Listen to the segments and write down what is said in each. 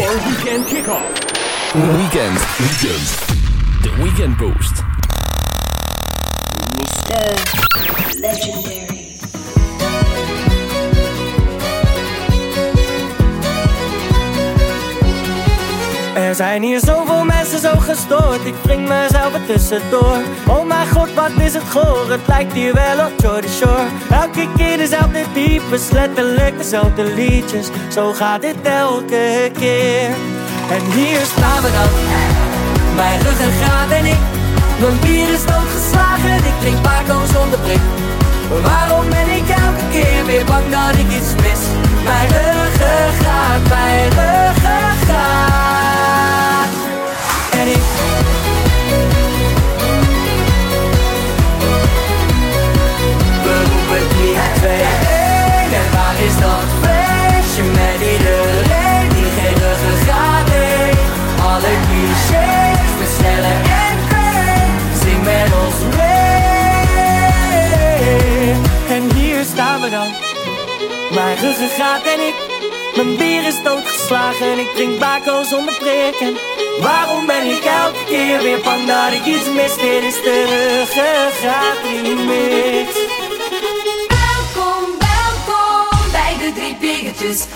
your weekend kickoff. Weekend, weekend. The Weekend Boost. Mr. Legendary. As I near over zo gestoord Ik breng mezelf er tussendoor. Oh mijn god, wat is het goor? Het lijkt hier wel op Jordy Shore. Elke keer dezelfde types Letterlijk dezelfde liedjes. Zo gaat dit elke keer. En hier staan we dan. Mijn ruggengraat en ik Mijn bier is doodgeslagen. ruggengraat en ik. Mijn bier is doodgeslagen, ik drink bako zonder prikken. Waarom ben ik elke keer weer bang dat ik iets mis? Dit is de ruggengraat. Welkom, welkom bij de drie piggetjes.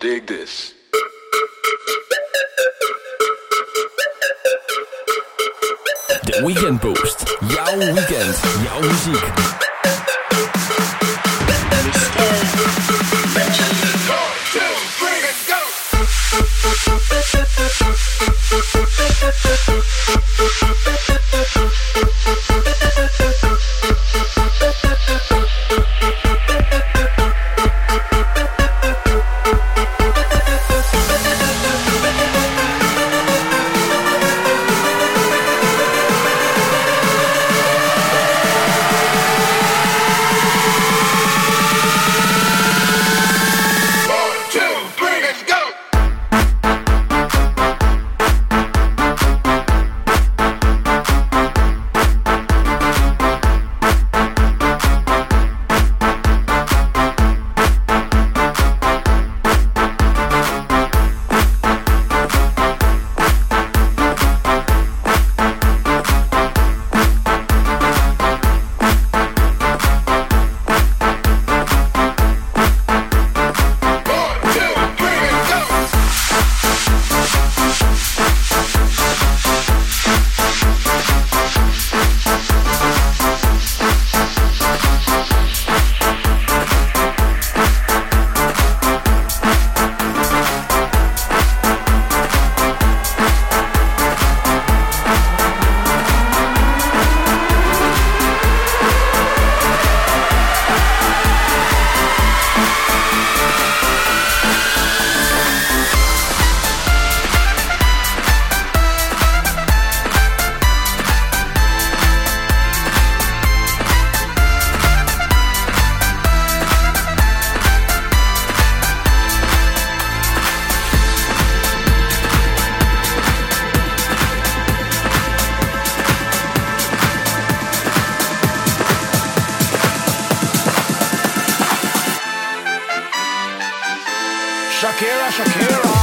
dig this. The Weekend Boost. Jouw weekend. Jouw muziek. Shakira, Shakira.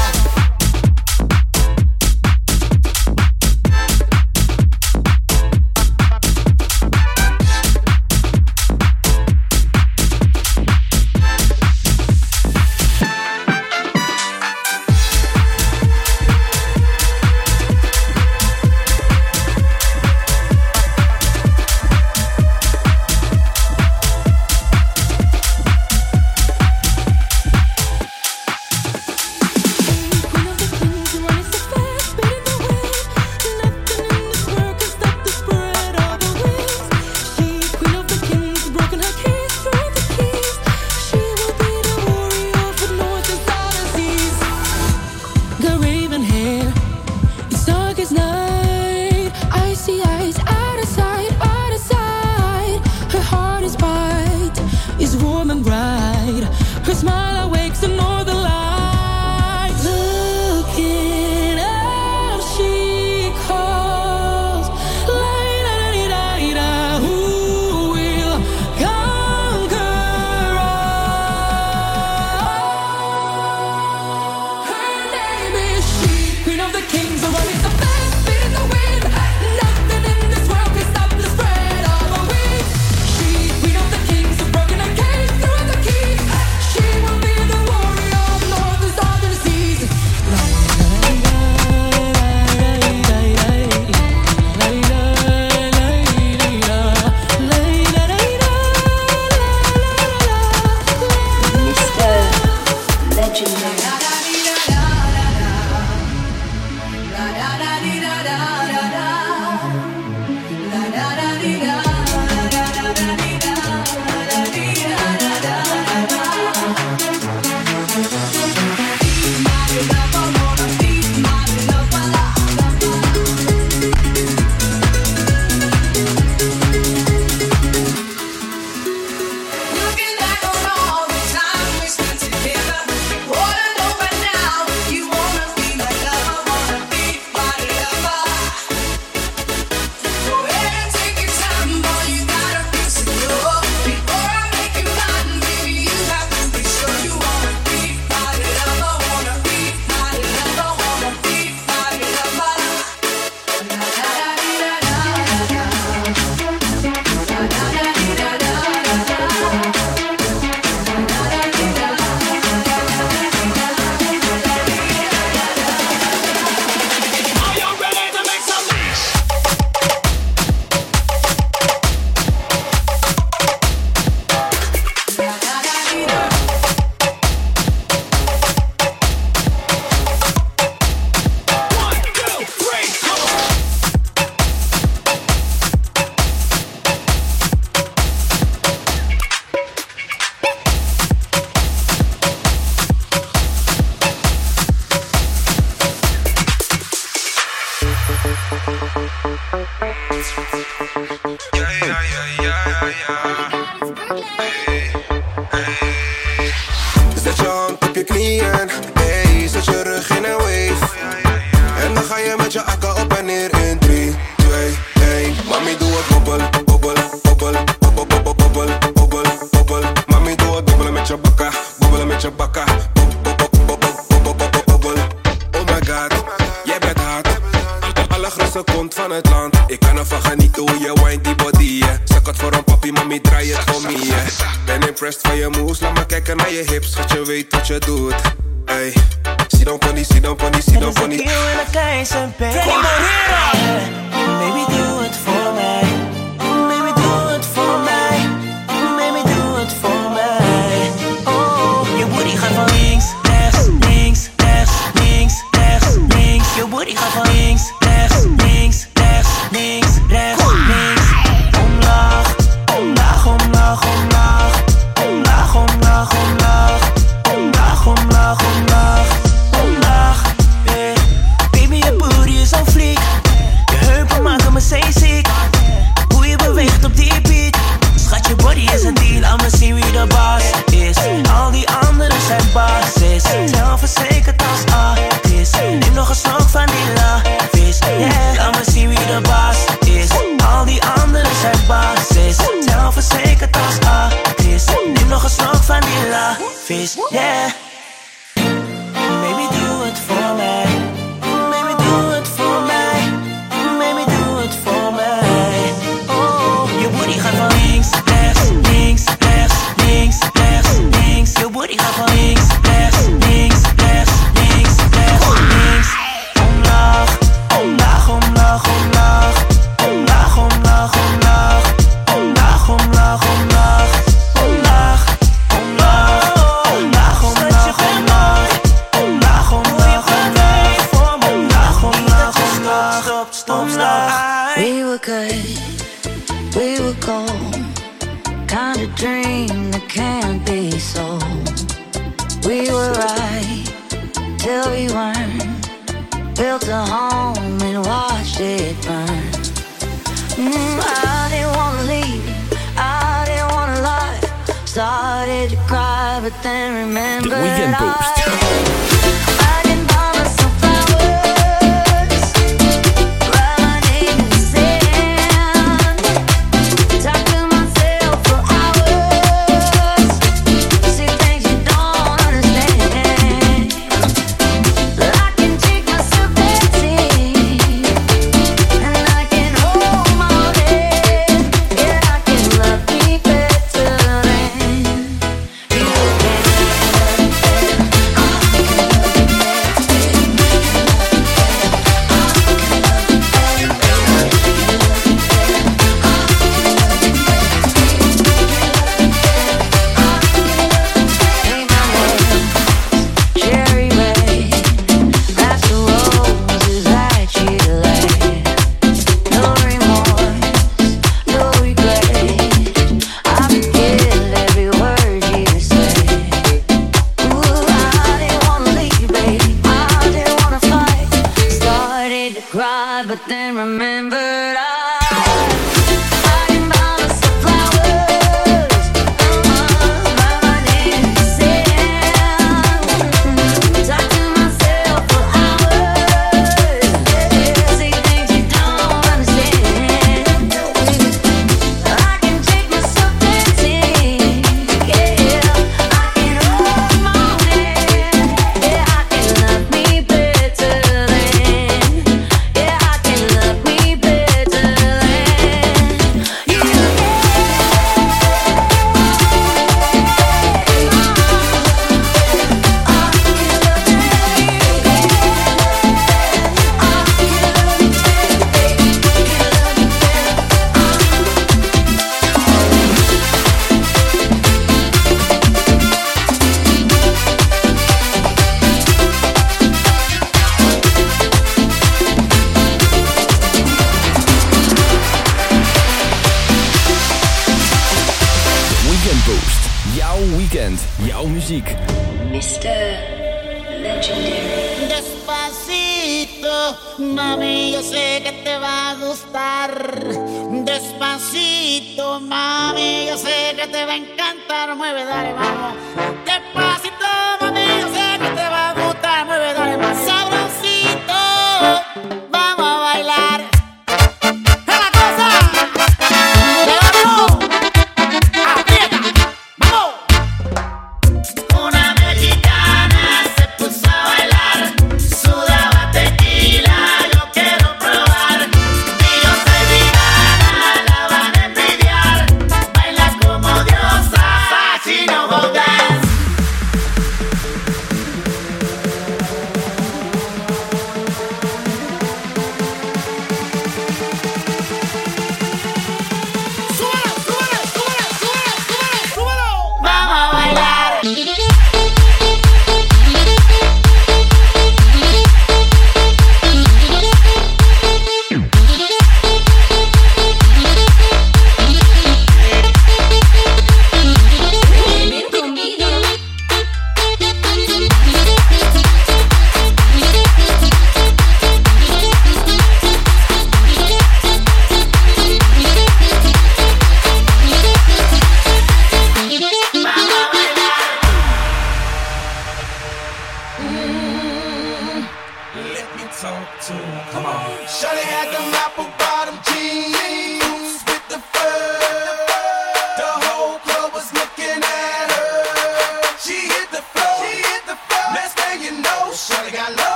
Love fish, yeah. Get my